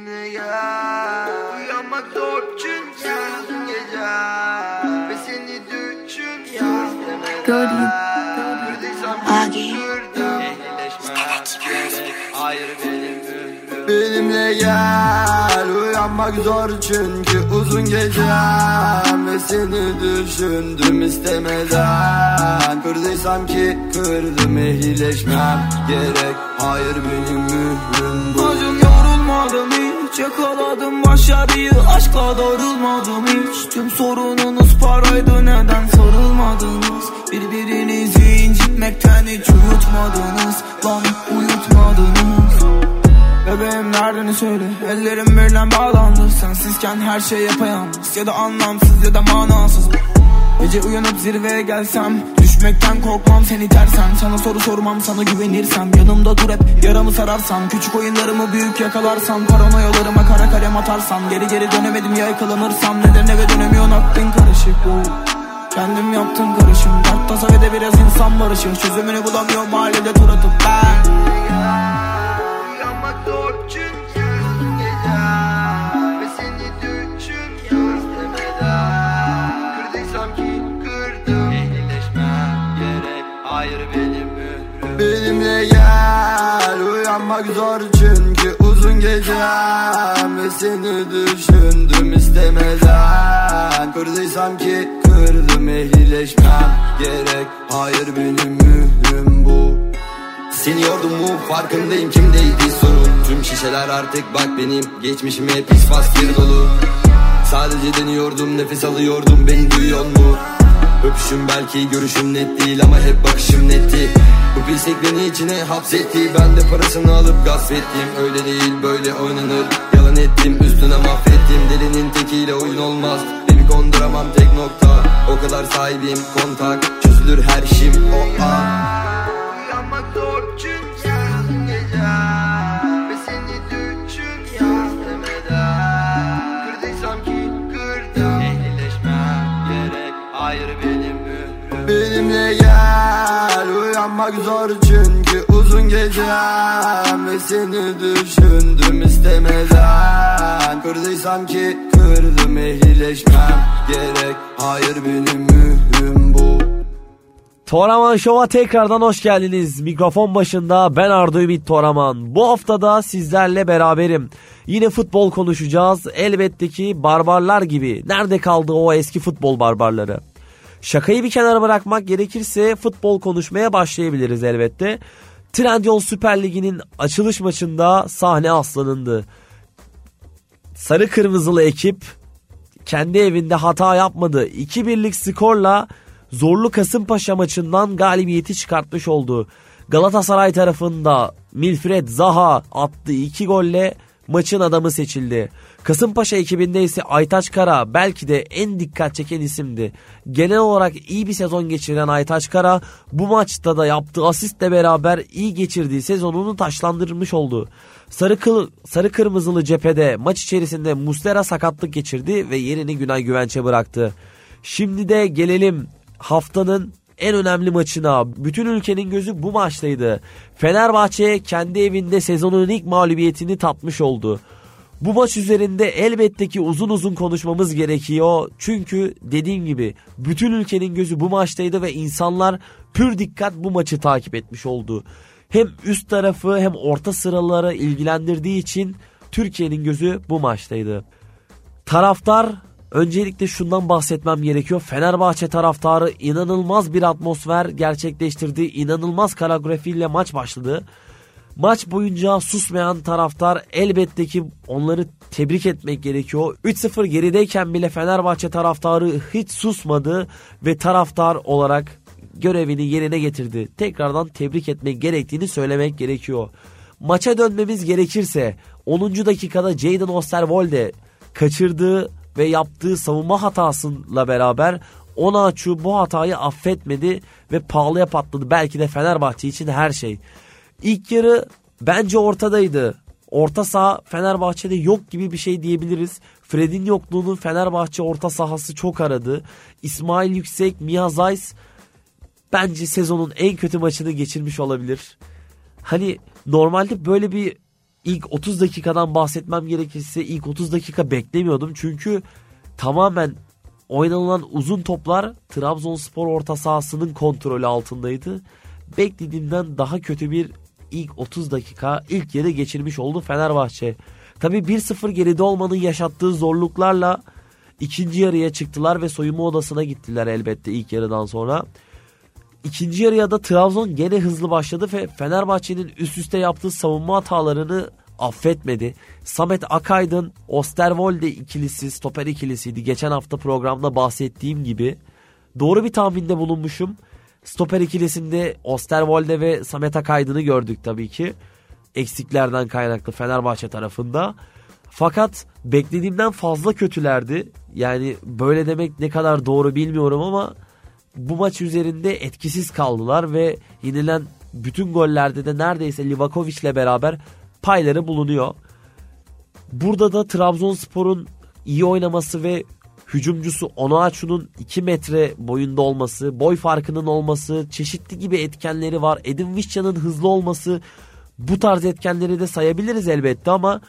Benimle gel Uyanmak zor çünkü uzun gece Ve seni düşün. Hayır benim Benimle gel Uyanmak zor çünkü uzun gecem. Ve seni düşündüm istemeden. Kırdıysam ki kırdım ehlileşmem. Gerek Hayır benim mührüm bu Yakaladım başarıyı Aşkla darılmadım hiç. Tüm sorununuz paraydı neden sarılmadınız? Birbirinizi incitmekten hiç uyutmadınız. Lan uyutmadınız. Bebeğim nereden söyle Ellerim birden bağlandı. Sensizken her şey yapayalnız. Ya da anlamsız ya da manasız. Gece uyanıp zirveye gelsem Düşmekten korkmam seni tersen Sana soru sormam sana güvenirsem. Yanımda dur hep yaramı sararsan Küçük oyunlarımı büyük yakalarsam. Paranoyalarıma kara kalem atarsam. Geri geri dönemedim ya yakalanırsam. Neden eve dönemiyorsun? Aklın karışık bu. Kendim yaptım karışım. Dert tasa ve de biraz insan barışı Çözümünü bulamıyorum mahallede tur atıp ben Benimle gel. Uyanmak zor çünkü uzun gecem Ve seni düşündüm istemeden. Kırdıysam ki kırdım ehlileşmem gerek. Hayır benim mührüm bu. Seni yordum mu farkındayım kimdeydi sorun. Tüm şişeler artık bak benim geçmişime pis faskir dolu. Sadece deniyordum nefes alıyordum beni duyuyor mu? Öpüşüm belki görüşüm net değil ama hep bakışım netti. Bu pislik beni içine hapsetti. Ben de parasını alıp gasp ettim. Öyle değil böyle oynanır. Yalan ettim üstüne mahvettim. Delinin tekiyle oyun olmaz. Beni konduramam tek nokta. O kadar sahibim kontak. Çözülür her işim. O an. Uyanmak zor çünkü Benimle gel Uyanmak zor çünkü uzun gecem Ve seni düşündüm istemeden Kırdıysam ki kırdım ehlileşmem gerek Hayır benim mührüm bu Toraman Show'a tekrardan hoş geldiniz. Mikrofon başında ben Arda Ümit Toraman. Bu haftada sizlerle beraberim. Yine futbol konuşacağız. Elbette ki barbarlar gibi. Nerede kaldı o eski futbol barbarları? Şakayı bir kenara bırakmak gerekirse futbol konuşmaya başlayabiliriz elbette. Trendyol Süper Ligi'nin açılış maçında sahne aslanındı. Sarı kırmızılı ekip kendi evinde hata yapmadı. 2-1'lik skorla zorlu Kasımpaşa maçından galibiyeti çıkartmış oldu. Galatasaray tarafında Milfred Zaha attığı iki golle maçın adamı seçildi. Kasımpaşa ekibinde ise Aytaç Kara belki de en dikkat çeken isimdi. Genel olarak iyi bir sezon geçiren Aytaç Kara bu maçta da yaptığı asistle beraber iyi geçirdiği sezonunu taşlandırmış oldu. Sarı, kıl, sarı kırmızılı cephede maç içerisinde Muslera sakatlık geçirdi ve yerini Günay Güvenç'e bıraktı. Şimdi de gelelim haftanın en önemli maçına. Bütün ülkenin gözü bu maçtaydı. Fenerbahçe kendi evinde sezonun ilk mağlubiyetini tatmış oldu. Bu maç üzerinde elbette ki uzun uzun konuşmamız gerekiyor. Çünkü dediğim gibi bütün ülkenin gözü bu maçtaydı ve insanlar pür dikkat bu maçı takip etmiş oldu. Hem üst tarafı hem orta sıraları ilgilendirdiği için Türkiye'nin gözü bu maçtaydı. Taraftar öncelikle şundan bahsetmem gerekiyor. Fenerbahçe taraftarı inanılmaz bir atmosfer gerçekleştirdi. İnanılmaz koreografiyle maç başladı. Maç boyunca susmayan taraftar elbette ki onları tebrik etmek gerekiyor. 3-0 gerideyken bile Fenerbahçe taraftarı hiç susmadı ve taraftar olarak görevini yerine getirdi. Tekrardan tebrik etmek gerektiğini söylemek gerekiyor. Maça dönmemiz gerekirse 10. dakikada Jadon Osterwolde kaçırdığı ve yaptığı savunma hatasıyla beraber Onaçu bu hatayı affetmedi ve pahalıya patladı. Belki de Fenerbahçe için her şey. İlk yarı bence ortadaydı. Orta saha Fenerbahçe'de yok gibi bir şey diyebiliriz. Fred'in yokluğunun Fenerbahçe orta sahası çok aradı. İsmail Yüksek, Mia Zeiss bence sezonun en kötü maçını geçirmiş olabilir. Hani normalde böyle bir ilk 30 dakikadan bahsetmem gerekirse ilk 30 dakika beklemiyordum. Çünkü tamamen oynanılan uzun toplar Trabzonspor orta sahasının kontrolü altındaydı. Beklediğimden daha kötü bir ilk 30 dakika ilk yarı geçirmiş oldu Fenerbahçe. Tabi 1-0 geride olmanın yaşattığı zorluklarla ikinci yarıya çıktılar ve soyunma odasına gittiler elbette ilk yarıdan sonra. İkinci yarıya da Trabzon gene hızlı başladı ve Fenerbahçe'nin üst üste yaptığı savunma hatalarını affetmedi. Samet Akaydın, Osterwolde ikilisi, stoper ikilisiydi. Geçen hafta programda bahsettiğim gibi. Doğru bir tahminde bulunmuşum. Stoper ikilisinde Osterwolde ve Samet Akaydın'ı gördük tabii ki. Eksiklerden kaynaklı Fenerbahçe tarafında. Fakat beklediğimden fazla kötülerdi. Yani böyle demek ne kadar doğru bilmiyorum ama bu maç üzerinde etkisiz kaldılar ve yenilen bütün gollerde de neredeyse Livakovic ile beraber payları bulunuyor. Burada da Trabzonspor'un iyi oynaması ve hücumcusu Onuachu'nun 2 metre boyunda olması, boy farkının olması, çeşitli gibi etkenleri var. Edin Vişcan'ın hızlı olması bu tarz etkenleri de sayabiliriz elbette ama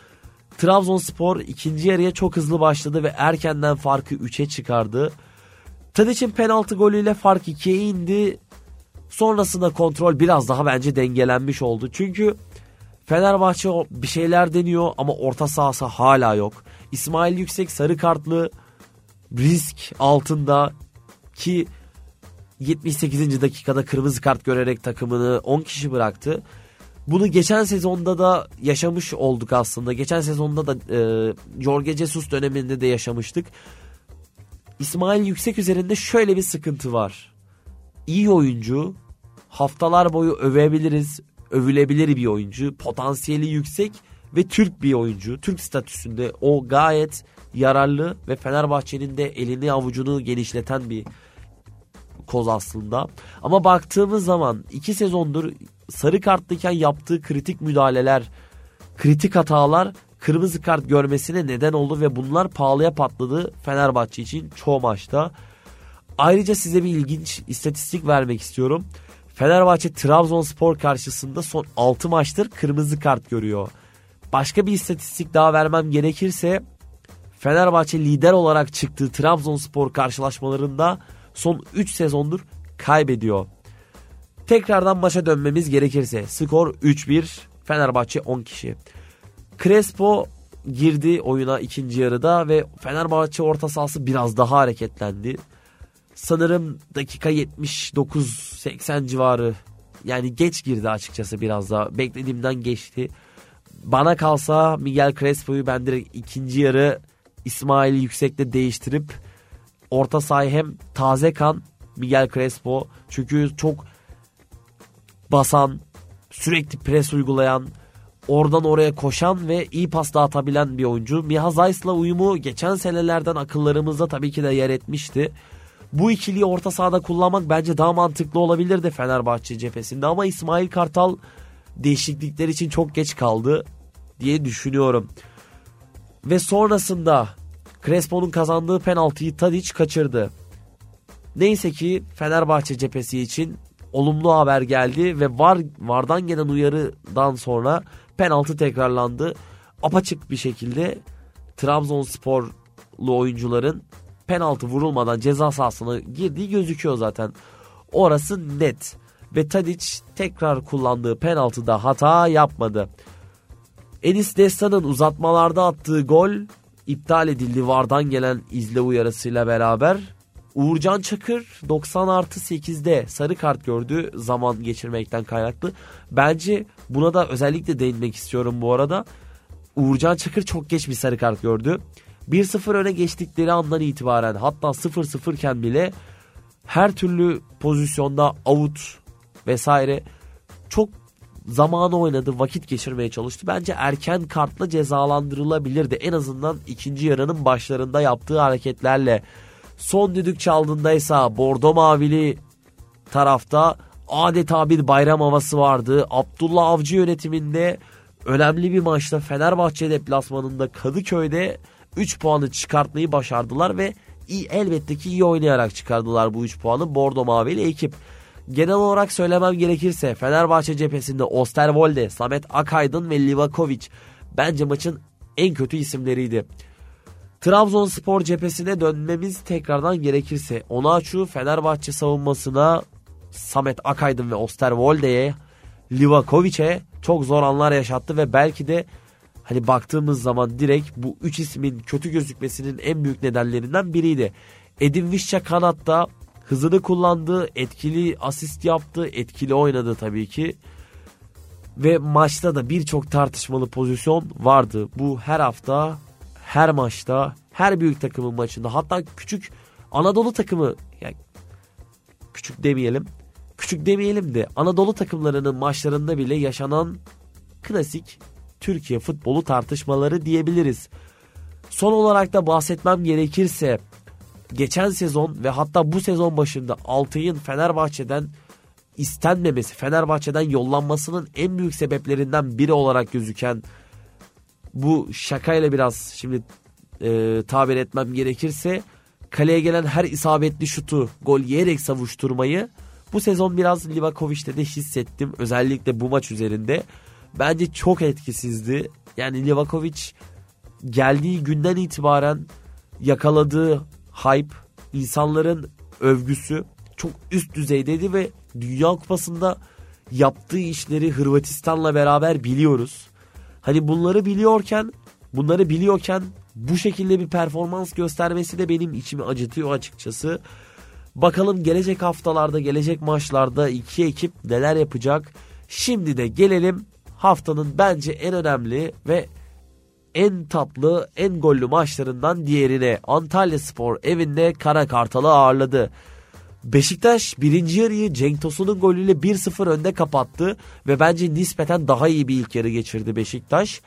Trabzonspor ikinci yarıya çok hızlı başladı ve erkenden farkı 3'e çıkardı. Tadic'in penaltı golüyle fark 2'ye indi. Sonrasında kontrol biraz daha bence dengelenmiş oldu. Çünkü Fenerbahçe bir şeyler deniyor ama orta sahası hala yok. İsmail Yüksek sarı kartlı risk altında ki 78. dakikada kırmızı kart görerek takımını 10 kişi bıraktı. Bunu geçen sezonda da yaşamış olduk aslında. Geçen sezonda da e, Jorge Jesus döneminde de yaşamıştık. İsmail Yüksek üzerinde şöyle bir sıkıntı var. İyi oyuncu, haftalar boyu övebiliriz, övülebilir bir oyuncu, potansiyeli yüksek ve Türk bir oyuncu. Türk statüsünde o gayet yararlı ve Fenerbahçe'nin de elini avucunu genişleten bir koz aslında. Ama baktığımız zaman iki sezondur sarı kartlıyken yaptığı kritik müdahaleler, kritik hatalar kırmızı kart görmesine neden oldu ve bunlar pahalıya patladı Fenerbahçe için çoğu maçta. Ayrıca size bir ilginç istatistik vermek istiyorum. Fenerbahçe Trabzonspor karşısında son 6 maçtır kırmızı kart görüyor. Başka bir istatistik daha vermem gerekirse Fenerbahçe lider olarak çıktığı Trabzonspor karşılaşmalarında son 3 sezondur kaybediyor. Tekrardan maça dönmemiz gerekirse skor 3-1 Fenerbahçe 10 kişi. Crespo girdi oyuna ikinci yarıda ve Fenerbahçe orta sahası biraz daha hareketlendi. Sanırım dakika 79-80 civarı yani geç girdi açıkçası biraz daha beklediğimden geçti. Bana kalsa Miguel Crespo'yu ben direkt ikinci yarı İsmail Yüksek'le değiştirip orta sahayı hem taze kan Miguel Crespo çünkü çok basan sürekli pres uygulayan oradan oraya koşan ve iyi pas dağıtabilen bir oyuncu. Miha Zayt'la uyumu geçen senelerden akıllarımızda tabii ki de yer etmişti. Bu ikiliyi orta sahada kullanmak bence daha mantıklı olabilirdi Fenerbahçe cephesinde ama İsmail Kartal değişiklikler için çok geç kaldı diye düşünüyorum. Ve sonrasında Crespo'nun kazandığı penaltıyı Tadic kaçırdı. Neyse ki Fenerbahçe cephesi için olumlu haber geldi ve var vardan gelen uyarıdan sonra penaltı tekrarlandı. Apaçık bir şekilde Trabzonsporlu oyuncuların penaltı vurulmadan ceza sahasına girdiği gözüküyor zaten. Orası net. Ve Tadic tekrar kullandığı penaltıda hata yapmadı. Enis Destan'ın uzatmalarda attığı gol iptal edildi Vardan gelen izle uyarısıyla beraber. Uğurcan Çakır 90 artı 8'de sarı kart gördü zaman geçirmekten kaynaklı. Bence buna da özellikle değinmek istiyorum bu arada. Uğurcan Çakır çok geç bir sarı kart gördü. 1-0 öne geçtikleri andan itibaren hatta 0-0 iken bile her türlü pozisyonda out vesaire çok zamanı oynadı, vakit geçirmeye çalıştı. Bence erken kartla cezalandırılabilirdi. En azından ikinci yarının başlarında yaptığı hareketlerle. Son düdük çaldığındaysa bordo mavili tarafta adeta bir bayram havası vardı. Abdullah Avcı yönetiminde önemli bir maçta Fenerbahçe deplasmanında Kadıköy'de 3 puanı çıkartmayı başardılar ve iyi, elbette ki iyi oynayarak çıkardılar bu 3 puanı Bordo Mavili ekip. Genel olarak söylemem gerekirse Fenerbahçe cephesinde Osterwolde, Samet Akaydın ve Livakovic bence maçın en kötü isimleriydi. Trabzonspor cephesine dönmemiz tekrardan gerekirse Onaçu Fenerbahçe savunmasına Samet Akaydın ve Osterwolde'ye Livakovic'e çok zor anlar yaşattı ve belki de hani baktığımız zaman direkt bu üç ismin kötü gözükmesinin en büyük nedenlerinden biriydi. Edin Visca kanatta hızını kullandı, etkili asist yaptı, etkili oynadı tabii ki. Ve maçta da birçok tartışmalı pozisyon vardı. Bu her hafta, her maçta, her büyük takımın maçında hatta küçük Anadolu takımı yani küçük demeyelim. Küçük demeyelim de Anadolu takımlarının maçlarında bile yaşanan klasik Türkiye futbolu tartışmaları diyebiliriz. Son olarak da bahsetmem gerekirse geçen sezon ve hatta bu sezon başında Altay'ın Fenerbahçe'den istenmemesi, Fenerbahçe'den yollanmasının en büyük sebeplerinden biri olarak gözüken bu şakayla biraz şimdi e, tabir etmem gerekirse kaleye gelen her isabetli şutu gol yiyerek savuşturmayı bu sezon biraz Livakovic'te de hissettim. Özellikle bu maç üzerinde. Bence çok etkisizdi. Yani Livakovic geldiği günden itibaren yakaladığı hype, insanların övgüsü çok üst düzeydeydi ve Dünya Kupası'nda yaptığı işleri Hırvatistan'la beraber biliyoruz. Hani bunları biliyorken, bunları biliyorken bu şekilde bir performans göstermesi de benim içimi acıtıyor açıkçası. Bakalım gelecek haftalarda, gelecek maçlarda iki ekip neler yapacak. Şimdi de gelelim haftanın bence en önemli ve en tatlı, en gollü maçlarından diğerine. Antalya Spor evinde Kara Kartal'ı ağırladı. Beşiktaş birinci yarıyı Cenk Tosun'un golüyle 1-0 önde kapattı ve bence nispeten daha iyi bir ilk yarı geçirdi Beşiktaş.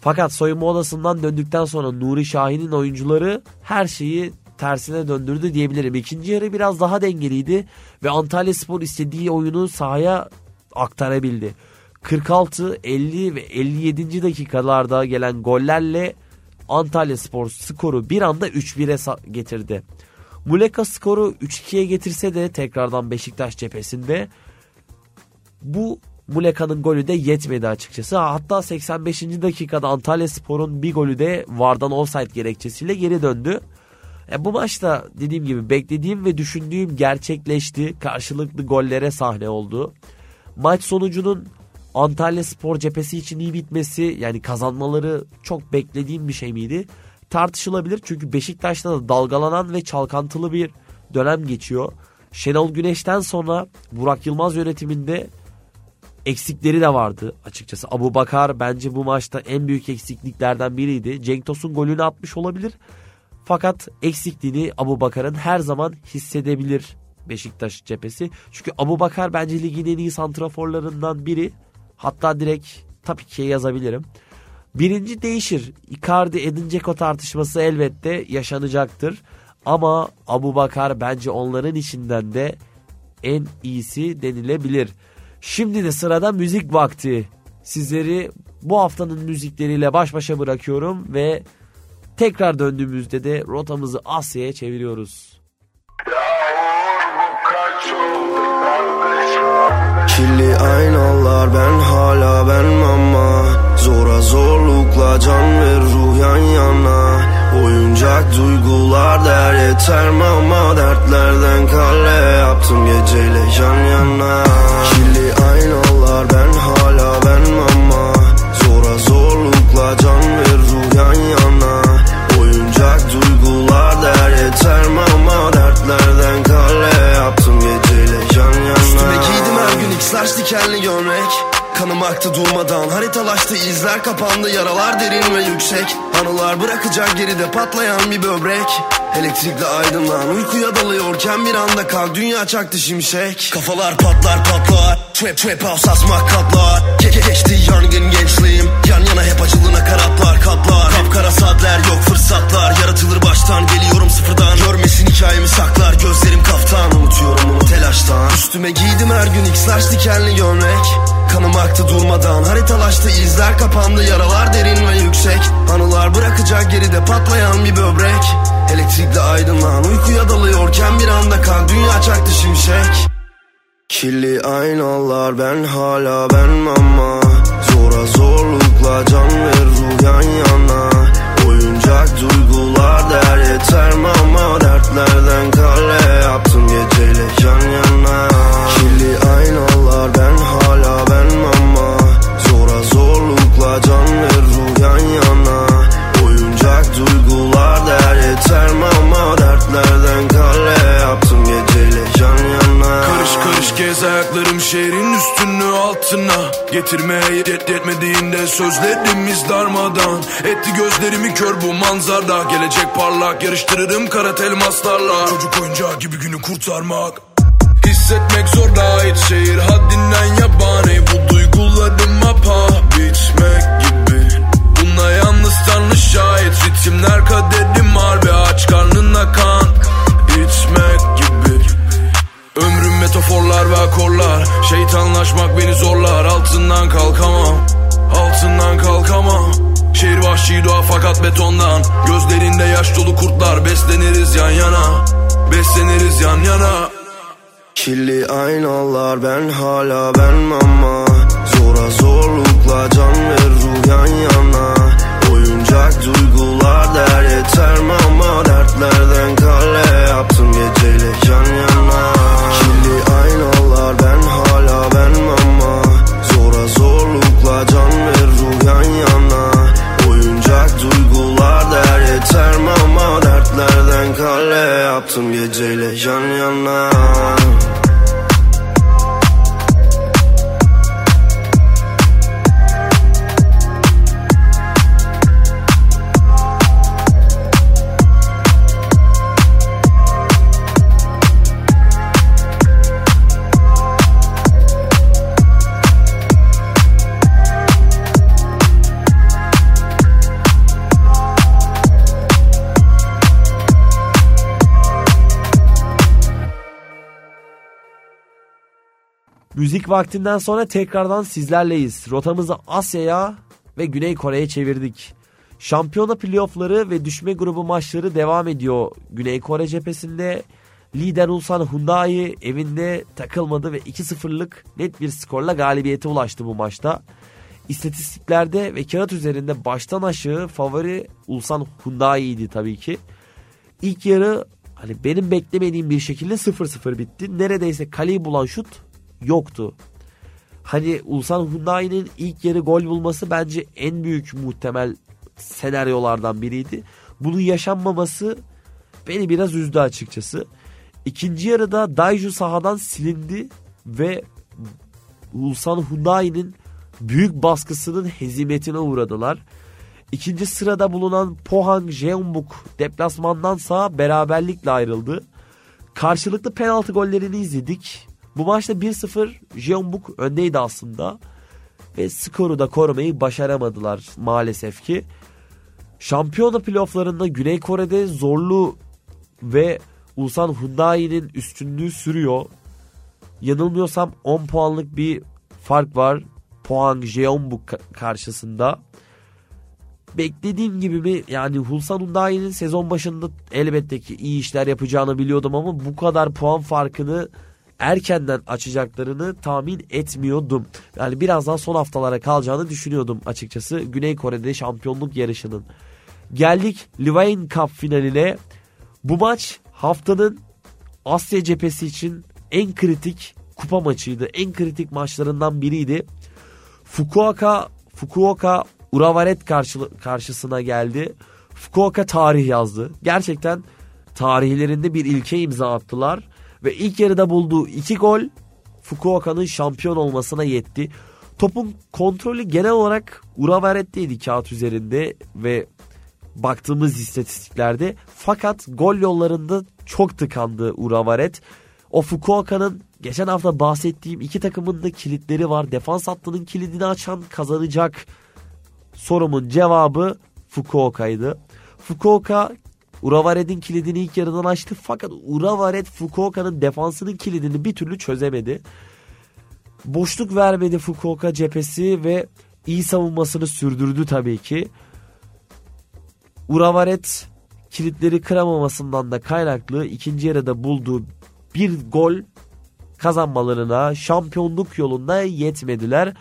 Fakat soyunma odasından döndükten sonra Nuri Şahin'in oyuncuları her şeyi tersine döndürdü diyebilirim. İkinci yarı biraz daha dengeliydi ve Antalya Spor istediği oyunu sahaya aktarabildi. 46, 50 ve 57. dakikalarda gelen gollerle Antalya Spor skoru bir anda 3-1'e getirdi. Muleka skoru 3-2'ye getirse de tekrardan Beşiktaş cephesinde bu Muleka'nın golü de yetmedi açıkçası. Hatta 85. dakikada Antalya Spor'un bir golü de Vardan offside gerekçesiyle geri döndü. E bu maçta dediğim gibi beklediğim ve düşündüğüm gerçekleşti. Karşılıklı gollere sahne oldu. Maç sonucunun Antalya Spor cephesi için iyi bitmesi yani kazanmaları çok beklediğim bir şey miydi? Tartışılabilir çünkü Beşiktaş'ta da dalgalanan ve çalkantılı bir dönem geçiyor. Şenol Güneş'ten sonra Burak Yılmaz yönetiminde eksikleri de vardı açıkçası. Abu Bakar bence bu maçta en büyük eksikliklerden biriydi. Cenk Tosun golünü atmış olabilir. Fakat eksikliğini Abu Bakar'ın her zaman hissedebilir Beşiktaş cephesi. Çünkü Abu Bakar bence ligin en iyi santraforlarından biri. Hatta direkt tabii ki yazabilirim. Birinci değişir. Icardi Edin Dzeko tartışması elbette yaşanacaktır. Ama Abu Bakar bence onların içinden de en iyisi denilebilir. Şimdi de sırada müzik vakti. Sizleri bu haftanın müzikleriyle baş başa bırakıyorum ve tekrar döndüğümüzde de rotamızı Asya'ya çeviriyoruz. Kirli aynalar ben hala ben ama Zora zorlukla can ve ruh yan yana. Oyuncak duygular der yeter mi ama Dertlerden kale yaptım geceyle yan yana. Kirli aynalar ben hala ben ama Zora zorlukla can ve ruh yan yana X-Large dikenli gömlek Kanım aktı durmadan. Haritalaştı izler kapandı yaralar derin ve yüksek. Anılar bırakacak geride patlayan bir böbrek. Elektrikle aydınlan uykuya dalıyorken bir anda kalk dünya çaktı şimşek. Kafalar patlar patlar trap trap house asmak katlar Ge ge geçti yangın gençliğim. Yan yana hep acılı nakaratlar katlar Kapkara saatler yok fırsatlar. Yaratılır baştan geliyorum sıfırdan. Görmesin hikayemi saklar gözlerim kaftan. Unutuyorum onu telaştan. Üstüme giydim her gün X-Large dikenli gömlek. Kanım aktı durmadan haritalaştı izler kapandı. Yaralar derin ve yüksek. Anılar bırakacak geride patlayan bir böbrek. Elektrikle aydınlan uykuya dalıyorken bir anda kalk dünya çaktı şimşek Kirli aynalar ben hala ben ama Zora zorlukla can ve ruh yan yana. Oyuncak duygular der yeter mi ama Dertlerden kale yaptım geceyle yan yana şehrin üstünü altına Getirmeye yet yetmediğinde sözlerimiz darmadan Etti gözlerimi kör bu manzara Gelecek parlak yarıştırırım karat elmaslarla Çocuk oyuncağı gibi günü kurtarmak Hissetmek zor ait şehir haddinden yabani. Bu duygularıma betondan. Gözlerinde yaş dolu kurtlar Besleniriz yan yana. Besleniriz yan yana. Kirli aynalar ben hala ben ama Zora zorlukla can ve ruh yan yana. Oyuncak duygular der yeter mi ama Dertlerden kale yaptım geceyle yan yana geceyle yan yana Müzik vaktinden sonra tekrardan sizlerleyiz. Rotamızı Asya'ya ve Güney Kore'ye çevirdik. Şampiyona playoffları ve düşme grubu maçları devam ediyor. Güney Kore cephesinde lider Ulsan Hyundai evinde takılmadı ve 2-0'lık net bir skorla galibiyete ulaştı bu maçta. İstatistiklerde ve kağıt üzerinde baştan aşağı favori Ulsan Hyundai'ydi tabii ki. İlk yarı hani benim beklemediğim bir şekilde 0-0 bitti. Neredeyse kaleyi bulan şut yoktu. Hani Ulsan Hyundai'nin ilk yarı gol bulması bence en büyük muhtemel senaryolardan biriydi. Bunun yaşanmaması beni biraz üzdü açıkçası. İkinci yarıda Daiju sahadan silindi ve Ulsan Hyundai'nin büyük baskısının hezimetine uğradılar. İkinci sırada bulunan Pohang Jeonbuk deplasmandansa beraberlikle ayrıldı. Karşılıklı penaltı gollerini izledik. Bu maçta 1-0 Jeonbuk öndeydi aslında. Ve skoru da korumayı başaramadılar maalesef ki. Şampiyona playofflarında Güney Kore'de zorlu ve Ulsan Hyundai'nin üstünlüğü sürüyor. Yanılmıyorsam 10 puanlık bir fark var. Pohang Jeonbuk karşısında. Beklediğim gibi mi yani Ulsan Hyundai'nin sezon başında elbette ki iyi işler yapacağını biliyordum ama bu kadar puan farkını erkenden açacaklarını tahmin etmiyordum. Yani birazdan son haftalara kalacağını düşünüyordum açıkçası Güney Kore'de şampiyonluk yarışının. Geldik Levain Cup finaline. Bu maç haftanın Asya cephesi için en kritik kupa maçıydı. En kritik maçlarından biriydi. Fukuoka Fukuoka Uravaret karşı, karşısına geldi. Fukuoka tarih yazdı. Gerçekten tarihlerinde bir ilke imza attılar. Ve ilk yarıda bulduğu iki gol Fukuoka'nın şampiyon olmasına yetti. Topun kontrolü genel olarak Uravaret'teydi kağıt üzerinde ve baktığımız istatistiklerde. Fakat gol yollarında çok tıkandı Uravaret. O Fukuoka'nın geçen hafta bahsettiğim iki takımın da kilitleri var. Defans hattının kilidini açan kazanacak sorumun cevabı Fukuoka'ydı. Fukuoka Uravaret'in kilidini ilk yarıdan açtı fakat Uravaret Fukuoka'nın defansının kilidini bir türlü çözemedi. Boşluk vermedi Fukuoka cephesi ve iyi savunmasını sürdürdü tabii ki. Uravaret kilitleri kıramamasından da kaynaklı ikinci yarıda bulduğu bir gol kazanmalarına şampiyonluk yolunda yetmediler.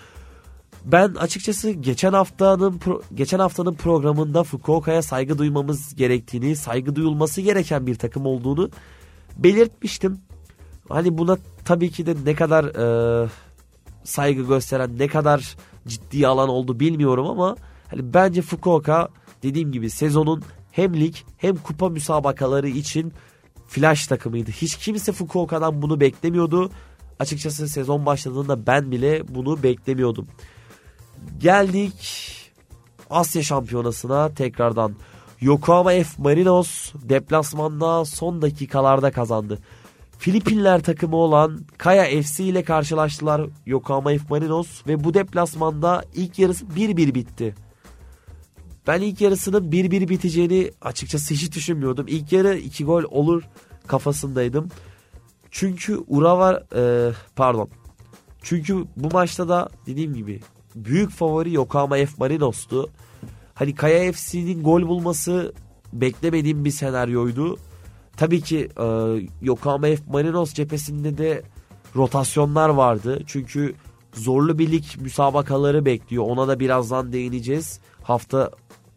Ben açıkçası geçen haftanın geçen haftanın programında Fukuoka'ya saygı duymamız gerektiğini, saygı duyulması gereken bir takım olduğunu belirtmiştim. Hani buna tabii ki de ne kadar e, saygı gösteren, ne kadar ciddi alan oldu bilmiyorum ama hani bence Fukuoka dediğim gibi sezonun hem lig hem kupa müsabakaları için flash takımıydı. Hiç kimse Fukuoka'dan bunu beklemiyordu. Açıkçası sezon başladığında ben bile bunu beklemiyordum. Geldik Asya Şampiyonası'na tekrardan. Yokohama F Marinos deplasmanda son dakikalarda kazandı. Filipinler takımı olan Kaya FC ile karşılaştılar Yokohama F Marinos ve bu deplasmanda ilk yarısı 1-1 bitti. Ben ilk yarısının 1-1 biteceğini açıkçası hiç düşünmüyordum. İlk yarı 2 gol olur kafasındaydım. Çünkü Urawa e, pardon. Çünkü bu maçta da dediğim gibi büyük favori Yokohama F Marinos'tu. Hani Kaya FC'nin gol bulması beklemediğim bir senaryoydu. Tabii ki e, Yokohama F Marinos cephesinde de rotasyonlar vardı. Çünkü zorlu bir lig müsabakaları bekliyor. Ona da birazdan değineceğiz. Hafta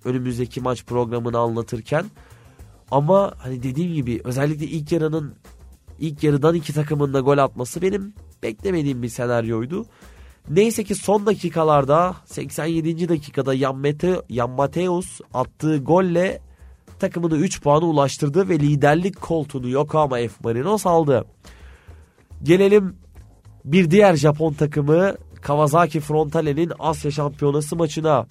önümüzdeki maç programını anlatırken. Ama hani dediğim gibi özellikle ilk yarının ilk yarıdan iki takımın da gol atması benim beklemediğim bir senaryoydu. Neyse ki son dakikalarda 87. dakikada Jan, Mate, Jan Mateus attığı golle takımını 3 puanı ulaştırdı ve liderlik koltuğunu Yokohama F Marinos aldı. Gelelim bir diğer Japon takımı Kawasaki Frontale'nin Asya Şampiyonası maçına.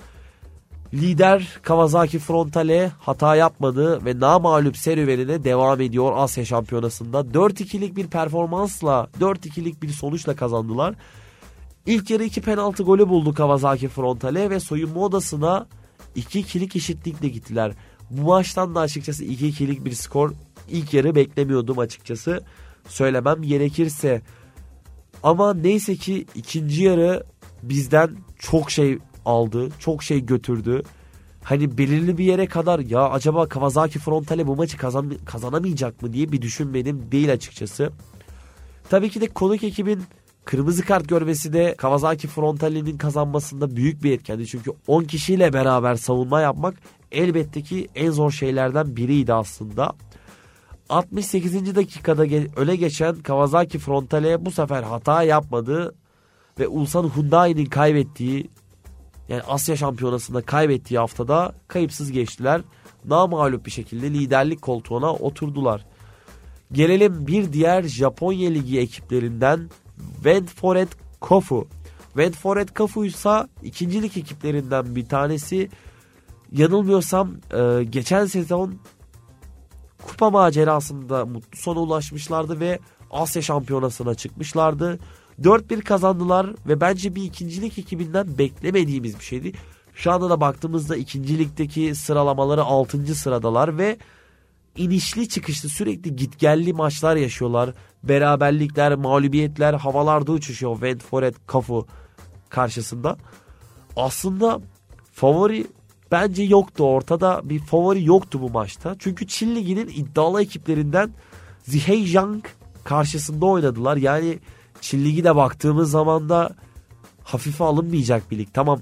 Lider Kawasaki Frontale hata yapmadı ve namalup serüvenine devam ediyor Asya Şampiyonası'nda. 4-2'lik bir performansla, 4-2'lik bir sonuçla kazandılar. İlk yarı 2 penaltı golü buldu Kawasaki Frontale ve soyunma odasına 2-2'lik eşitlikle gittiler. Bu maçtan da açıkçası 2-2'lik bir skor ilk yarı beklemiyordum açıkçası. Söylemem gerekirse. Ama neyse ki ikinci yarı bizden çok şey aldı. Çok şey götürdü. Hani belirli bir yere kadar ya acaba Kawasaki Frontale bu maçı kazan, kazanamayacak mı diye bir düşünmedim değil açıkçası. Tabii ki de konuk ekibin kırmızı kart görmesi de Kawasaki Frontale'nin kazanmasında büyük bir etkendi. Çünkü 10 kişiyle beraber savunma yapmak elbette ki en zor şeylerden biriydi aslında. 68. dakikada öne geçen Kawasaki Frontale bu sefer hata yapmadı ve Ulsan Hyundai'nin kaybettiği yani Asya Şampiyonası'nda kaybettiği haftada kayıpsız geçtiler. Namalup bir şekilde liderlik koltuğuna oturdular. Gelelim bir diğer Japonya Ligi ekiplerinden Ventforet Kofu. Ventforet Kofu ise ikincilik ekiplerinden bir tanesi. Yanılmıyorsam e, geçen sezon kupa macerasında mutlu sona ulaşmışlardı ve Asya Şampiyonası'na çıkmışlardı. 4-1 kazandılar ve bence bir ikincilik ekibinden beklemediğimiz bir şeydi. Şu anda da baktığımızda ikincilikteki sıralamaları 6. sıradalar ve inişli çıkışlı sürekli gitgelli maçlar yaşıyorlar. Beraberlikler, mağlubiyetler havalarda uçuşuyor Wentforet Kafu karşısında. Aslında favori bence yoktu ortada bir favori yoktu bu maçta. Çünkü Çin Ligi'nin iddialı ekiplerinden Zhejiang karşısında oynadılar. Yani Çin Ligi de baktığımız zaman da hafife alınmayacak bir lig. Tamam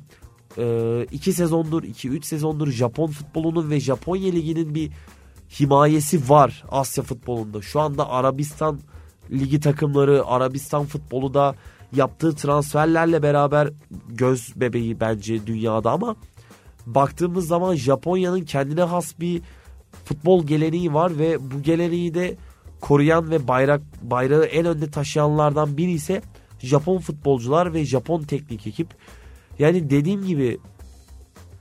e, iki sezondur, iki üç sezondur Japon futbolunun ve Japonya Ligi'nin bir himayesi var Asya futbolunda. Şu anda Arabistan ligi takımları, Arabistan futbolu da yaptığı transferlerle beraber göz bebeği bence dünyada ama baktığımız zaman Japonya'nın kendine has bir futbol geleneği var ve bu geleneği de koruyan ve bayrak bayrağı en önde taşıyanlardan biri ise Japon futbolcular ve Japon teknik ekip. Yani dediğim gibi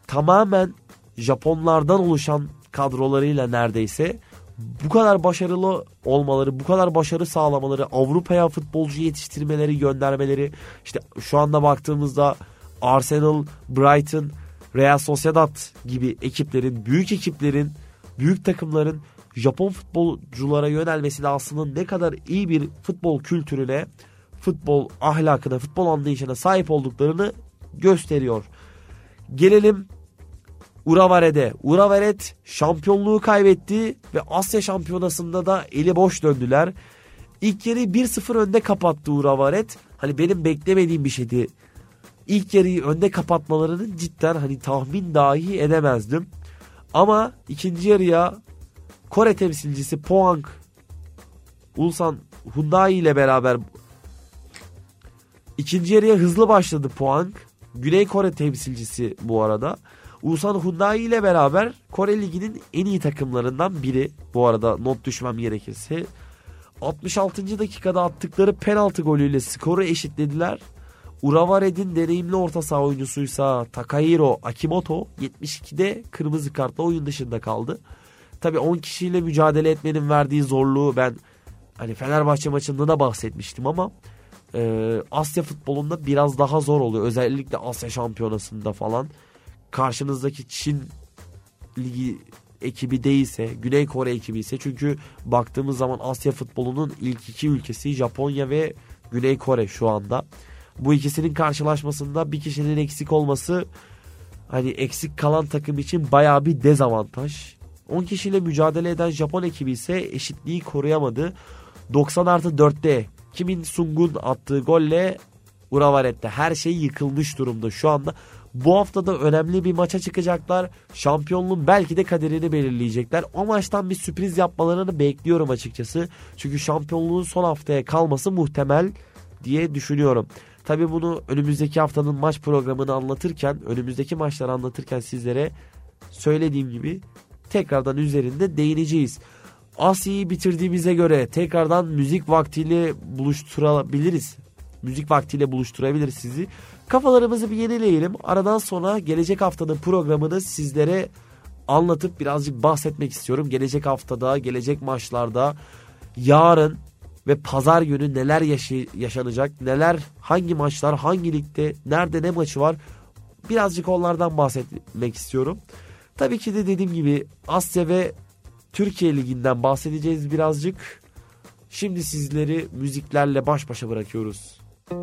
tamamen Japonlardan oluşan kadrolarıyla neredeyse bu kadar başarılı olmaları, bu kadar başarı sağlamaları, Avrupa'ya futbolcu yetiştirmeleri, göndermeleri, işte şu anda baktığımızda Arsenal, Brighton, Real Sociedad gibi ekiplerin, büyük ekiplerin, büyük takımların Japon futbolculara yönelmesi de aslında ne kadar iyi bir futbol kültürüne, futbol ahlakına, futbol anlayışına sahip olduklarını gösteriyor. Gelelim Uravare'de. Uravaret şampiyonluğu kaybetti ve Asya şampiyonasında da eli boş döndüler. İlk yarıyı 1-0 önde kapattı Uravaret. Hani benim beklemediğim bir şeydi. İlk yarıyı önde kapatmalarının cidden hani tahmin dahi edemezdim. Ama ikinci yarıya Kore temsilcisi Pohang Ulsan Hyundai ile beraber ikinci yarıya hızlı başladı Pohang. Güney Kore temsilcisi bu arada. Ulsan Hyundai ile beraber Kore Ligi'nin en iyi takımlarından biri. Bu arada not düşmem gerekirse. 66. dakikada attıkları penaltı golüyle skoru eşitlediler. Uravared'in deneyimli orta saha oyuncusuysa Takahiro Akimoto 72'de kırmızı kartla oyun dışında kaldı. Tabi 10 kişiyle mücadele etmenin verdiği zorluğu ben hani Fenerbahçe maçında da bahsetmiştim ama e, Asya futbolunda biraz daha zor oluyor. Özellikle Asya şampiyonasında falan. Karşınızdaki Çin ligi ekibi değilse, Güney Kore ekibi ise çünkü baktığımız zaman Asya futbolunun ilk iki ülkesi Japonya ve Güney Kore şu anda. Bu ikisinin karşılaşmasında bir kişinin eksik olması hani eksik kalan takım için baya bir dezavantaj. 10 kişiyle mücadele eden Japon ekibi ise eşitliği koruyamadı. 90 artı 4'te Kimin Sung'un attığı golle Uravaret'te her şey yıkılmış durumda şu anda. Bu hafta da önemli bir maça çıkacaklar. Şampiyonluğun belki de kaderini belirleyecekler. O maçtan bir sürpriz yapmalarını bekliyorum açıkçası. Çünkü şampiyonluğun son haftaya kalması muhtemel diye düşünüyorum. Tabi bunu önümüzdeki haftanın maç programını anlatırken, önümüzdeki maçları anlatırken sizlere söylediğim gibi tekrardan üzerinde değineceğiz. Asya'yı bitirdiğimize göre tekrardan müzik vaktiyle buluşturabiliriz. Müzik vaktiyle buluşturabiliriz sizi. Kafalarımızı bir yenileyelim. Aradan sonra gelecek haftanın programını sizlere anlatıp birazcık bahsetmek istiyorum. Gelecek haftada, gelecek maçlarda, yarın ve pazar günü neler yaşanacak, neler, hangi maçlar, hangi ligde, nerede ne maçı var birazcık onlardan bahsetmek istiyorum. Tabii ki de dediğim gibi Asya ve Türkiye Ligi'nden bahsedeceğiz birazcık. Şimdi sizleri müziklerle baş başa bırakıyoruz. Go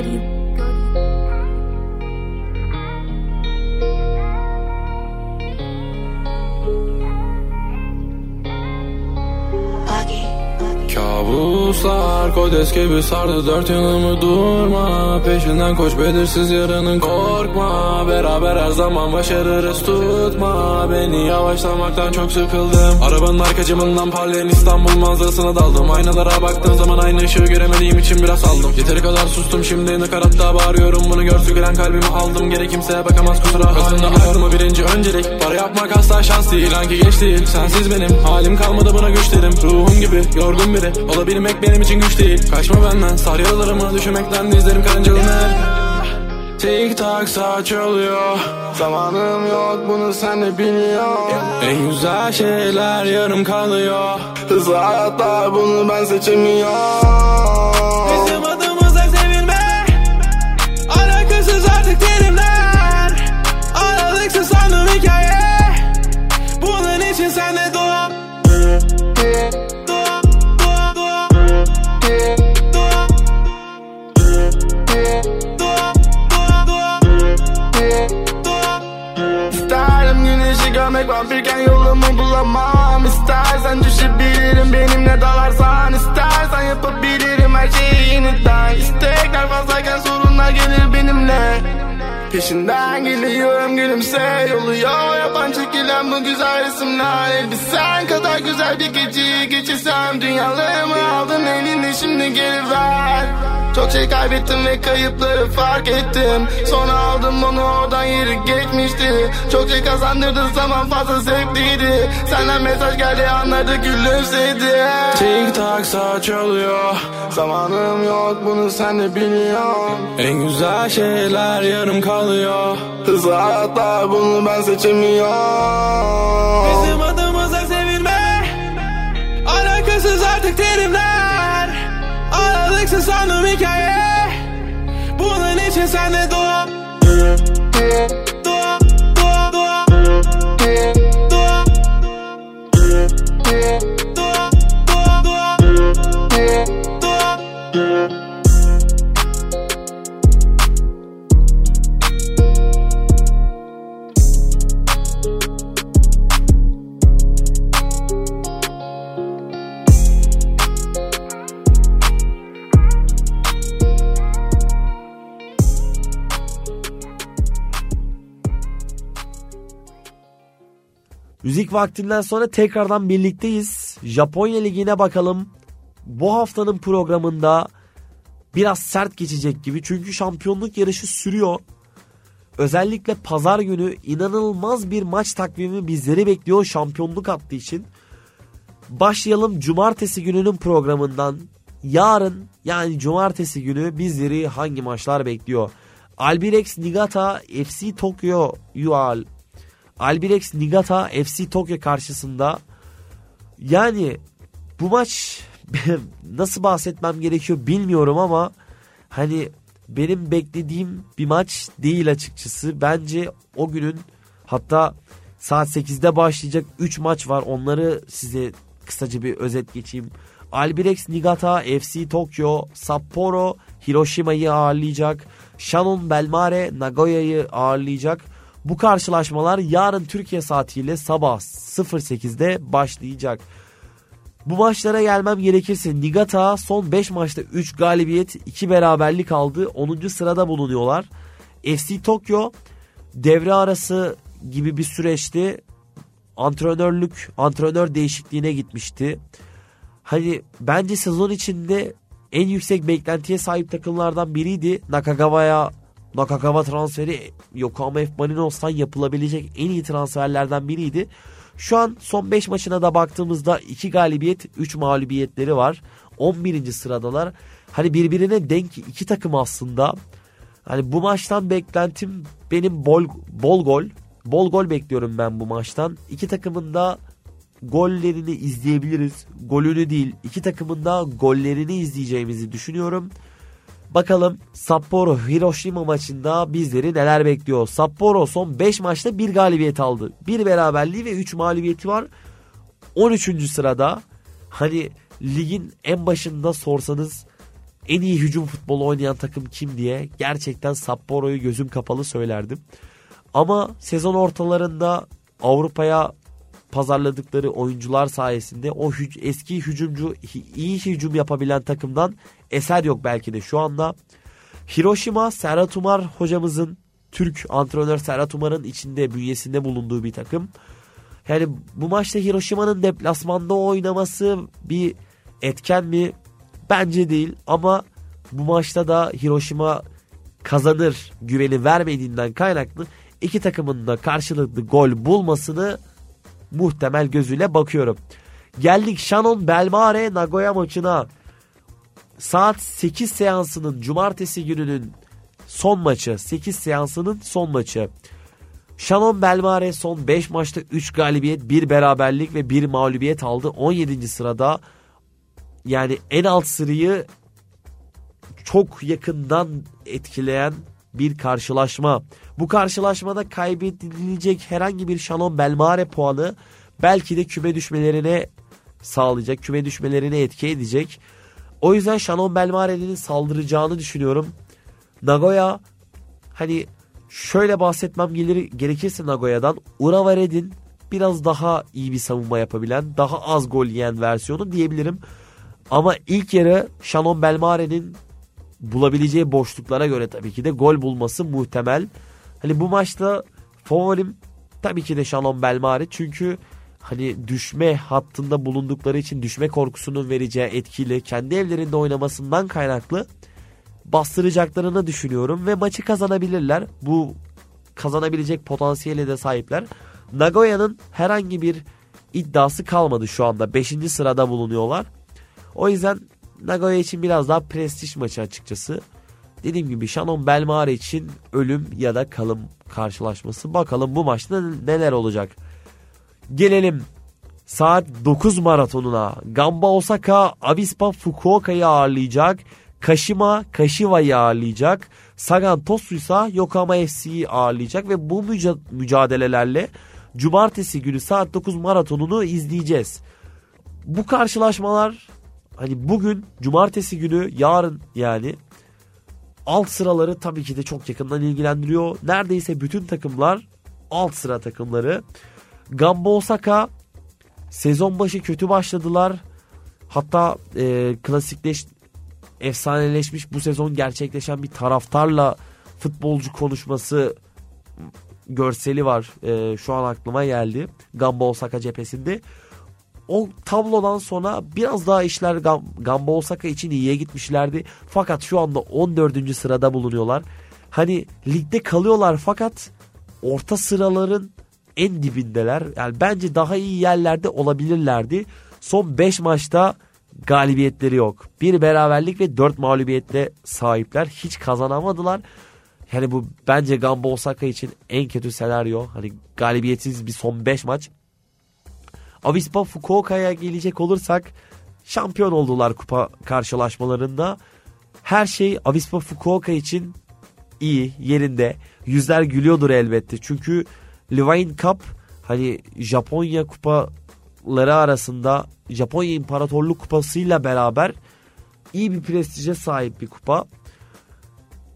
to kodes gibi sardı dört yanımı durma. Peşinden koş belirsiz yarının korkma. Beraber her zaman başarırız tutma. Beni yavaşlamaktan çok sıkıldım. Arabanın arka camından parlayan İstanbul manzarasına daldım. Aynalara baktığım zaman aynı ışığı göremediğim için biraz aldım Yeteri kadar sustum şimdi nakaratta bağırıyorum. Bunu görsü gören kalbimi aldım. Gene kimseye bakamaz kusura Kızında ayarma birinci öncelik. Para yapmak asla şans değil. Hangi geç değil? Sensiz benim. Halim kalmadı buna güç dedim. Ruhum gibi yorgun biri. Olabilmek benim için güç değil Kaçma benden sar yaralarımı Düşünmekten dizlerim karıncalanır Tik tak saç oluyor Zamanım yok bunu sen de biliyorsun. En güzel şeyler yarım kalıyor. Hızlı hayatlar bunu ben seçemiyorum yapabilirim her şeyi yeniden. İstekler fazlayken sorunlar gelir benimle Peşinden geliyorum gülümse Yoluyor. Yapan çekilen bu güzel resimler Elbisen kadar güzel bir geceyi geçirsem Dünyalarımı aldın elinde. Şimdi geri ver. Çok şey kaybettim ve kayıpları fark ettim. Sonra aldım onu oradan yeri geçmişti. Çok şey kazandırdı zaman fazla zevkliydi. Senden mesaj geldi anladı gülümsedi. Tik tak saç oluyor Zamanım yok bunu sen de biliyorsun. En güzel şeyler yarım kalıyor. Hızlı hayatlar bunu ben seçemiyorum. Bizim adımıza sevilme Alakasız artık terimler. Aralıksız sandım hikaye. Bunun için sen de Dua, Müzik vaktinden sonra tekrardan birlikteyiz. Japonya Ligi'ne bakalım. Bu haftanın programında biraz sert geçecek gibi. Çünkü şampiyonluk yarışı sürüyor. Özellikle pazar günü inanılmaz bir maç takvimi bizleri bekliyor şampiyonluk hattı için. Başlayalım cumartesi gününün programından. Yarın yani cumartesi günü bizleri hangi maçlar bekliyor? Albirex Niigata FC Tokyo Yual Albirex Niigata FC Tokyo karşısında yani bu maç nasıl bahsetmem gerekiyor bilmiyorum ama hani benim beklediğim bir maç değil açıkçası. Bence o günün hatta saat 8'de başlayacak 3 maç var. Onları size kısaca bir özet geçeyim. Albirex Niigata FC Tokyo Sapporo Hiroşima'yı ağırlayacak. Shannon Belmare Nagoya'yı ağırlayacak. Bu karşılaşmalar yarın Türkiye saatiyle sabah 08'de başlayacak. Bu maçlara gelmem gerekirse Nigata son 5 maçta 3 galibiyet 2 beraberlik aldı. 10. sırada bulunuyorlar. FC Tokyo devre arası gibi bir süreçti. Antrenörlük, antrenör değişikliğine gitmişti. Hani bence sezon içinde en yüksek beklentiye sahip takımlardan biriydi. Nakagawa'ya Nakagawa transferi Yokohama F. Marinos'tan yapılabilecek en iyi transferlerden biriydi. Şu an son 5 maçına da baktığımızda 2 galibiyet 3 mağlubiyetleri var. 11. sıradalar. Hani birbirine denk iki takım aslında. Hani bu maçtan beklentim benim bol, bol gol. Bol gol bekliyorum ben bu maçtan. İki takımın da gollerini izleyebiliriz. Golünü değil iki takımın da gollerini izleyeceğimizi düşünüyorum. Bakalım Sapporo Hiroşima maçında bizleri neler bekliyor. Sapporo son 5 maçta 1 galibiyet aldı. 1 beraberliği ve 3 mağlubiyeti var. 13. sırada hani ligin en başında sorsanız en iyi hücum futbolu oynayan takım kim diye gerçekten Sapporo'yu gözüm kapalı söylerdim. Ama sezon ortalarında Avrupa'ya pazarladıkları oyuncular sayesinde o hü- eski hücumcu iyi hücum yapabilen takımdan eser yok belki de şu anda. Hiroşima Serhat Umar hocamızın Türk antrenör Serhat Umar'ın içinde bünyesinde bulunduğu bir takım. Yani bu maçta Hiroşima'nın deplasmanda oynaması bir etken mi? Bence değil ama bu maçta da Hiroşima kazanır güveni vermediğinden kaynaklı iki takımın da karşılıklı gol bulmasını muhtemel gözüyle bakıyorum. Geldik Shannon Belmare Nagoya maçına. Saat 8 seansının cumartesi gününün son maçı. 8 seansının son maçı. Shannon Belmare son 5 maçta 3 galibiyet, 1 beraberlik ve 1 mağlubiyet aldı. 17. sırada yani en alt sırayı çok yakından etkileyen bir karşılaşma. Bu karşılaşmada kaybedilecek herhangi bir Shannon Belmare puanı belki de küme düşmelerine sağlayacak, küme düşmelerine etki edecek. O yüzden Shannon Belmare'nin saldıracağını düşünüyorum. Nagoya hani şöyle bahsetmem gelir, gerekirse Nagoya'dan Urawa Red'in biraz daha iyi bir savunma yapabilen, daha az gol yiyen versiyonu diyebilirim. Ama ilk yarı Shannon Belmare'nin bulabileceği boşluklara göre tabii ki de gol bulması muhtemel. Hani bu maçta favorim tabii ki de Shalom Belmari çünkü hani düşme hattında bulundukları için düşme korkusunun vereceği etkili kendi evlerinde oynamasından kaynaklı bastıracaklarını düşünüyorum ve maçı kazanabilirler. Bu kazanabilecek potansiyele de sahipler. Nagoya'nın herhangi bir iddiası kalmadı şu anda. 5. sırada bulunuyorlar. O yüzden Nagoya için biraz daha prestij maçı açıkçası. Dediğim gibi Shannon Belmare için ölüm ya da kalım karşılaşması. Bakalım bu maçta neler olacak. Gelelim saat 9 maratonuna. Gamba Osaka Avispa Fukuoka'yı ağırlayacak. Kashima Kashiwa'yı ağırlayacak. Sagan Tosu ise Yokohama FC'yi ağırlayacak ve bu müca- mücadelelerle cumartesi günü saat 9 maratonunu izleyeceğiz. Bu karşılaşmalar hani bugün cumartesi günü yarın yani alt sıraları tabii ki de çok yakından ilgilendiriyor. Neredeyse bütün takımlar alt sıra takımları. Gamba Osaka sezon başı kötü başladılar. Hatta e, klasikleş efsaneleşmiş bu sezon gerçekleşen bir taraftarla futbolcu konuşması görseli var. Ee, şu an aklıma geldi. Gamba Osaka cephesinde. O tablodan sonra biraz daha işler Gam- Gamba Osaka için iyiye gitmişlerdi. Fakat şu anda 14. sırada bulunuyorlar. Hani ligde kalıyorlar fakat orta sıraların en dibindeler. Yani bence daha iyi yerlerde olabilirlerdi. Son 5 maçta galibiyetleri yok. Bir beraberlik ve 4 mağlubiyetle sahipler. Hiç kazanamadılar. Yani bu bence Gamba Osaka için en kötü senaryo. Hani galibiyetsiz bir son 5 maç. Avispa Fukuoka'ya gelecek olursak şampiyon oldular kupa karşılaşmalarında. Her şey Avispa Fukuoka için iyi, yerinde. Yüzler gülüyordur elbette. Çünkü Levine Cup hani Japonya kupaları arasında Japonya İmparatorluk Kupası'yla beraber iyi bir prestije sahip bir kupa.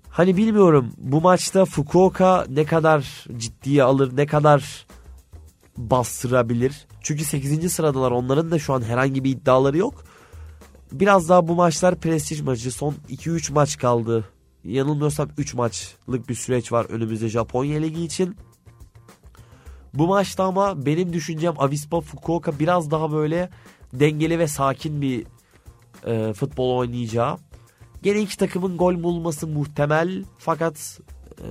Hani bilmiyorum bu maçta Fukuoka ne kadar ciddiye alır, ne kadar bastırabilir. Çünkü 8. sıradalar onların da şu an herhangi bir iddiaları yok. Biraz daha bu maçlar prestij maçı. Son 2-3 maç kaldı. Yanılmıyorsam 3 maçlık bir süreç var önümüzde Japonya Ligi için. Bu maçta ama benim düşüncem Avispa Fukuoka biraz daha böyle dengeli ve sakin bir e, futbol oynayacağı. Gene iki takımın gol bulması muhtemel fakat e,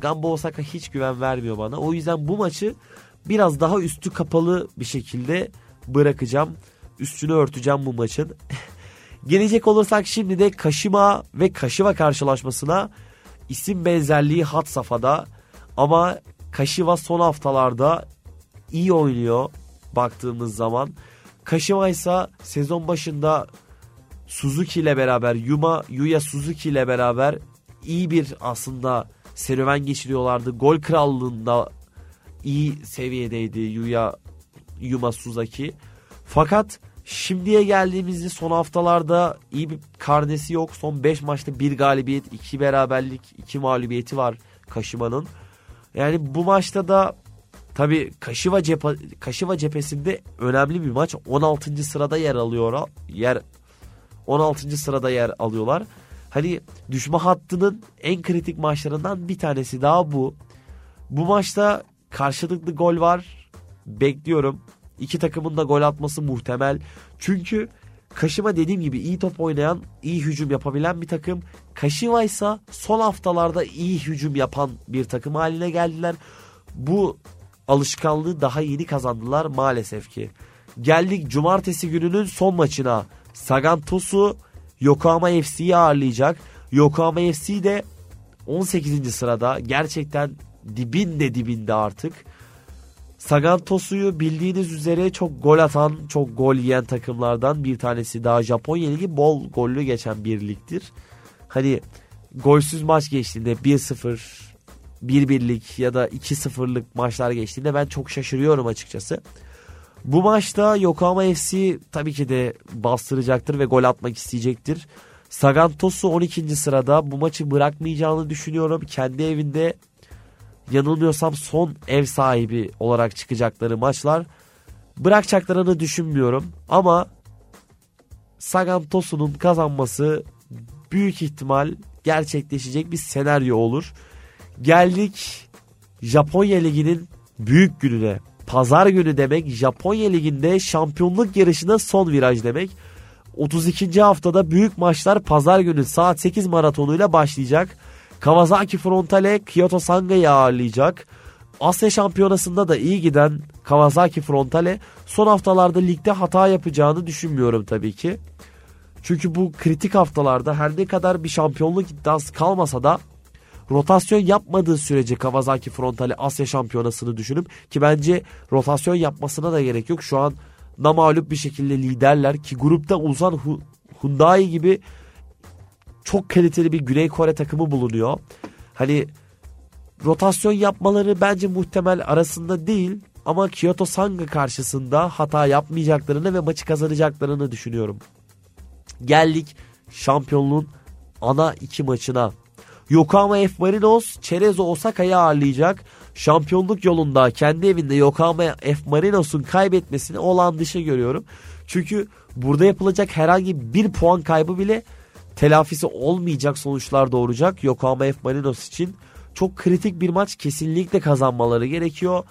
Gamba Osaka hiç güven vermiyor bana. O yüzden bu maçı biraz daha üstü kapalı bir şekilde bırakacağım. Üstünü örteceğim bu maçın. Gelecek olursak şimdi de Kaşima ve Kaşiva karşılaşmasına isim benzerliği hat safhada ama Kaşiva son haftalarda iyi oynuyor baktığımız zaman. Kaşiva ise sezon başında Suzuki ile beraber Yuma Yuya Suzuki ile beraber iyi bir aslında serüven geçiriyorlardı. Gol krallığında iyi seviyedeydi Yuya Yuma Suzuki. Fakat şimdiye geldiğimizde son haftalarda iyi bir karnesi yok. Son 5 maçta bir galibiyet, 2 beraberlik, 2 mağlubiyeti var Kaşima'nın. Yani bu maçta da tabi Kaşiva, cephe, Kaşiva cephesinde önemli bir maç. 16. sırada yer alıyor. Yer 16. sırada yer alıyorlar. Hani düşme hattının en kritik maçlarından bir tanesi daha bu. Bu maçta karşılıklı gol var. Bekliyorum. İki takımın da gol atması muhtemel. Çünkü Kaşıma dediğim gibi iyi top oynayan, iyi hücum yapabilen bir takım. Kaşıma ise son haftalarda iyi hücum yapan bir takım haline geldiler. Bu alışkanlığı daha yeni kazandılar maalesef ki. Geldik cumartesi gününün son maçına. Sagan Tosu Yokohama FC'yi ağırlayacak. Yokohama FC de 18. sırada gerçekten dibinde dibinde artık. Sagan Tosu'yu bildiğiniz üzere çok gol atan, çok gol yiyen takımlardan bir tanesi. Daha Japonya Ligi bol gollü geçen bir ligdir. Hani golsüz maç geçtiğinde 1-0, 1-1'lik ya da 2-0'lık maçlar geçtiğinde ben çok şaşırıyorum açıkçası. Bu maçta Yokohama FC tabii ki de bastıracaktır ve gol atmak isteyecektir. Sagan Tosu 12. sırada bu maçı bırakmayacağını düşünüyorum. Kendi evinde yanılmıyorsam son ev sahibi olarak çıkacakları maçlar. Bırakacaklarını düşünmüyorum ama Sagan Tosu'nun kazanması büyük ihtimal gerçekleşecek bir senaryo olur. Geldik Japonya Ligi'nin büyük gününe. Pazar günü demek Japonya Ligi'nde şampiyonluk yarışına son viraj demek. 32. haftada büyük maçlar pazar günü saat 8 maratonuyla başlayacak. Kawasaki Frontale Kyoto Sanga'yı ağırlayacak. Asya Şampiyonası'nda da iyi giden Kawasaki Frontale son haftalarda ligde hata yapacağını düşünmüyorum tabii ki. Çünkü bu kritik haftalarda her ne kadar bir şampiyonluk iddiası kalmasa da rotasyon yapmadığı sürece Kawasaki Frontale Asya Şampiyonası'nı düşünüp ki bence rotasyon yapmasına da gerek yok. Şu an namalup bir şekilde liderler ki grupta Ulsan Hyundai gibi çok kaliteli bir Güney Kore takımı bulunuyor. Hani rotasyon yapmaları bence muhtemel arasında değil ama Kyoto Sanga karşısında hata yapmayacaklarını ve maçı kazanacaklarını düşünüyorum. Geldik şampiyonluğun ana iki maçına. Yokohama F Marinos Cerezo Osaka'yı ağırlayacak. Şampiyonluk yolunda kendi evinde Yokohama F Marinos'un kaybetmesini olan dışı görüyorum. Çünkü burada yapılacak herhangi bir puan kaybı bile telafisi olmayacak sonuçlar doğuracak Yokohama F Marinos için. çok kritik bir maç kesinlikle kazanmaları gerekiyor.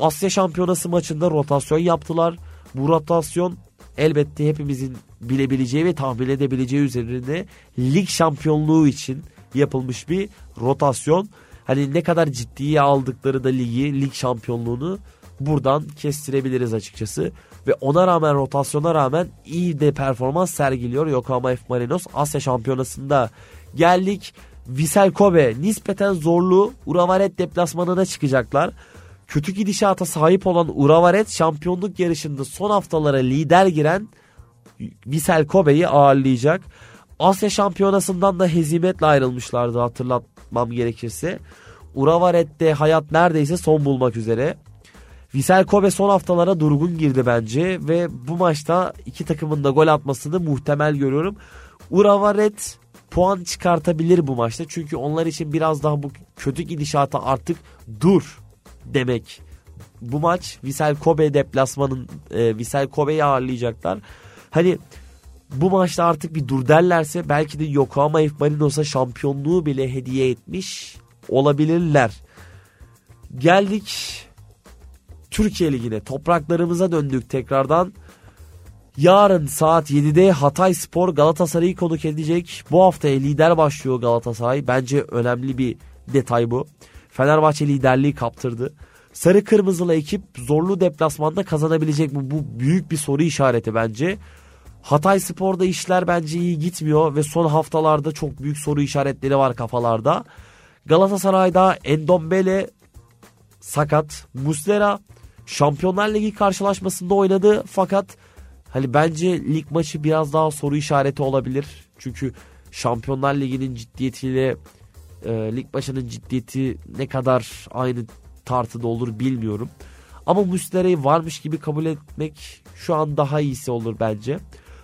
Asya Şampiyonası maçında rotasyon yaptılar. Bu rotasyon elbette hepimizin bilebileceği ve tahmin edebileceği üzerinde lig şampiyonluğu için yapılmış bir rotasyon. Hani ne kadar ciddiye aldıkları da ligi, lig şampiyonluğunu buradan kestirebiliriz açıkçası. Ve ona rağmen rotasyona rağmen iyi de performans sergiliyor Yokohama F Marinos Asya Şampiyonası'nda. Geldik Vissel Kobe nispeten zorlu Uravaret deplasmanına çıkacaklar. Kötü gidişata sahip olan Uravaret şampiyonluk yarışında son haftalara lider giren Vissel Kobe'yi ağırlayacak. Asya Şampiyonası'ndan da hezimetle ayrılmışlardı hatırlatmam gerekirse. Uravaret'te hayat neredeyse son bulmak üzere. Vissel Kobe son haftalara durgun girdi bence ve bu maçta iki takımın da gol atmasını muhtemel görüyorum. Uravaret puan çıkartabilir bu maçta çünkü onlar için biraz daha bu kötü gidişata artık dur demek. Bu maç Vissel Kobe deplasmanın e, Vissel Kobe'yi ağırlayacaklar. Hani bu maçta artık bir dur derlerse belki de Yokohama F Marinos'a şampiyonluğu bile hediye etmiş olabilirler. Geldik Türkiye Ligi'ne topraklarımıza döndük tekrardan. Yarın saat 7'de Hatay Spor Galatasaray'ı konuk edecek. Bu hafta lider başlıyor Galatasaray. Bence önemli bir detay bu. Fenerbahçe liderliği kaptırdı. Sarı kırmızılı ekip zorlu deplasmanda kazanabilecek mi? Bu büyük bir soru işareti bence. Hatay Spor'da işler bence iyi gitmiyor ve son haftalarda çok büyük soru işaretleri var kafalarda. Galatasaray'da Endombele sakat. Muslera Şampiyonlar Ligi karşılaşmasında oynadı fakat hani bence lig maçı biraz daha soru işareti olabilir. Çünkü Şampiyonlar Ligi'nin ciddiyetiyle e, lig maçının ciddiyeti ne kadar aynı tartıda olur bilmiyorum. Ama Muslera'yı varmış gibi kabul etmek şu an daha iyisi olur bence.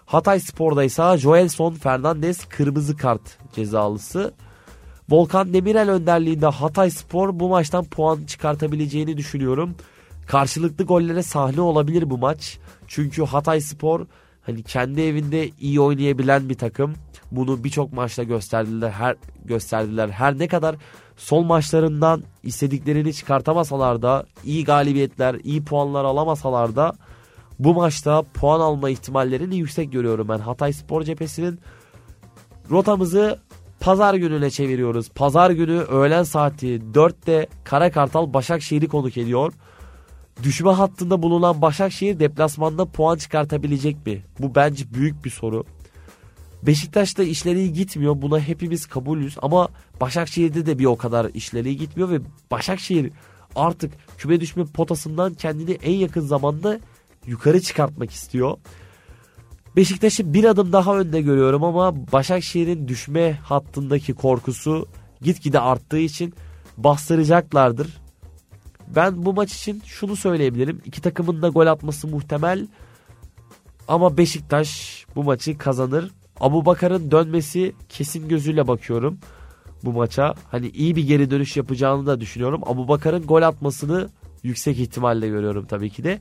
Hatay Spor'da ise Joelson Fernandez kırmızı kart cezalısı. Volkan Demirel önderliğinde Hatay Spor bu maçtan puan çıkartabileceğini düşünüyorum. Karşılıklı gollere sahne olabilir bu maç. Çünkü Hatay Spor hani kendi evinde iyi oynayabilen bir takım. Bunu birçok maçta gösterdiler. Her gösterdiler. Her ne kadar sol maçlarından istediklerini çıkartamasalar da iyi galibiyetler, iyi puanlar alamasalar da bu maçta puan alma ihtimallerini yüksek görüyorum ben. Hatay Spor cephesinin rotamızı pazar gününe çeviriyoruz. Pazar günü öğlen saati 4'te Kara Kartal Başakşehir'i konuk ediyor. Düşme hattında bulunan Başakşehir deplasmanda puan çıkartabilecek mi? Bu bence büyük bir soru. Beşiktaş'ta işleri iyi gitmiyor. Buna hepimiz kabulüz ama Başakşehir'de de bir o kadar işleri iyi gitmiyor ve Başakşehir artık küme düşme potasından kendini en yakın zamanda yukarı çıkartmak istiyor. Beşiktaş'ı bir adım daha önde görüyorum ama Başakşehir'in düşme hattındaki korkusu gitgide arttığı için bastıracaklardır. Ben bu maç için şunu söyleyebilirim. İki takımın da gol atması muhtemel. Ama Beşiktaş bu maçı kazanır. Abu Bakar'ın dönmesi kesin gözüyle bakıyorum bu maça. Hani iyi bir geri dönüş yapacağını da düşünüyorum. Abu Bakar'ın gol atmasını yüksek ihtimalle görüyorum tabii ki de.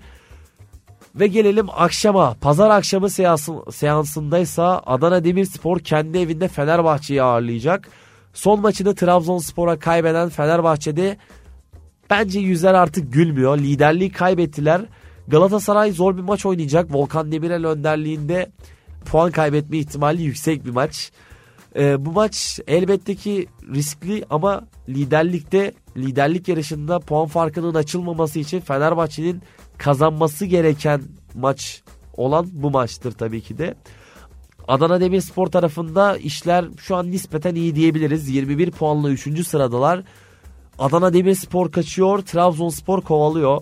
Ve gelelim akşama. Pazar akşamı seansın, seansındaysa Adana Demirspor kendi evinde Fenerbahçe'yi ağırlayacak. Son maçını Trabzonspor'a kaybeden Fenerbahçe'de bence yüzler artık gülmüyor. Liderliği kaybettiler. Galatasaray zor bir maç oynayacak. Volkan Demirel önderliğinde puan kaybetme ihtimali yüksek bir maç. Ee, bu maç elbette ki riskli ama liderlikte liderlik yarışında puan farkının açılmaması için Fenerbahçe'nin kazanması gereken maç olan bu maçtır tabii ki de. Adana Demirspor tarafında işler şu an nispeten iyi diyebiliriz. 21 puanla 3. sıradalar. Adana Demirspor kaçıyor, Trabzonspor kovalıyor.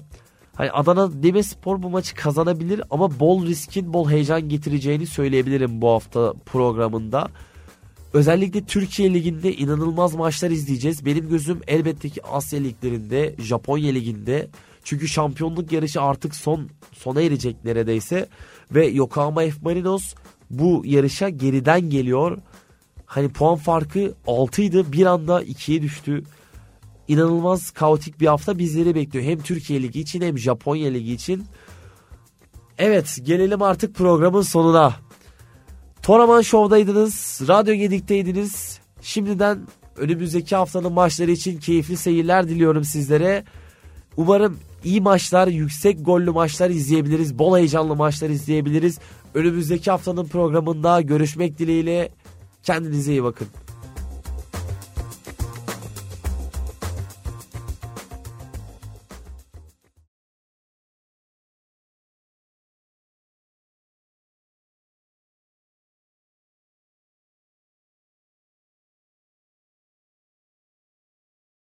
Hani Adana Demirspor bu maçı kazanabilir ama bol riskin bol heyecan getireceğini söyleyebilirim bu hafta programında. Özellikle Türkiye Ligi'nde inanılmaz maçlar izleyeceğiz. Benim gözüm elbette ki Asya Liglerinde, Japonya Ligi'nde. Çünkü şampiyonluk yarışı artık son sona erecek neredeyse. Ve Yokohama F Marinos bu yarışa geriden geliyor. Hani puan farkı 6 idi bir anda 2'ye düştü. İnanılmaz kaotik bir hafta bizleri bekliyor. Hem Türkiye Ligi için hem Japonya Ligi için. Evet gelelim artık programın sonuna. Toraman Show'daydınız. Radyo Gedik'teydiniz. Şimdiden Önümüzdeki haftanın maçları için keyifli seyirler diliyorum sizlere. Umarım iyi maçlar, yüksek gollü maçlar izleyebiliriz. Bol heyecanlı maçlar izleyebiliriz. Önümüzdeki haftanın programında görüşmek dileğiyle kendinize iyi bakın.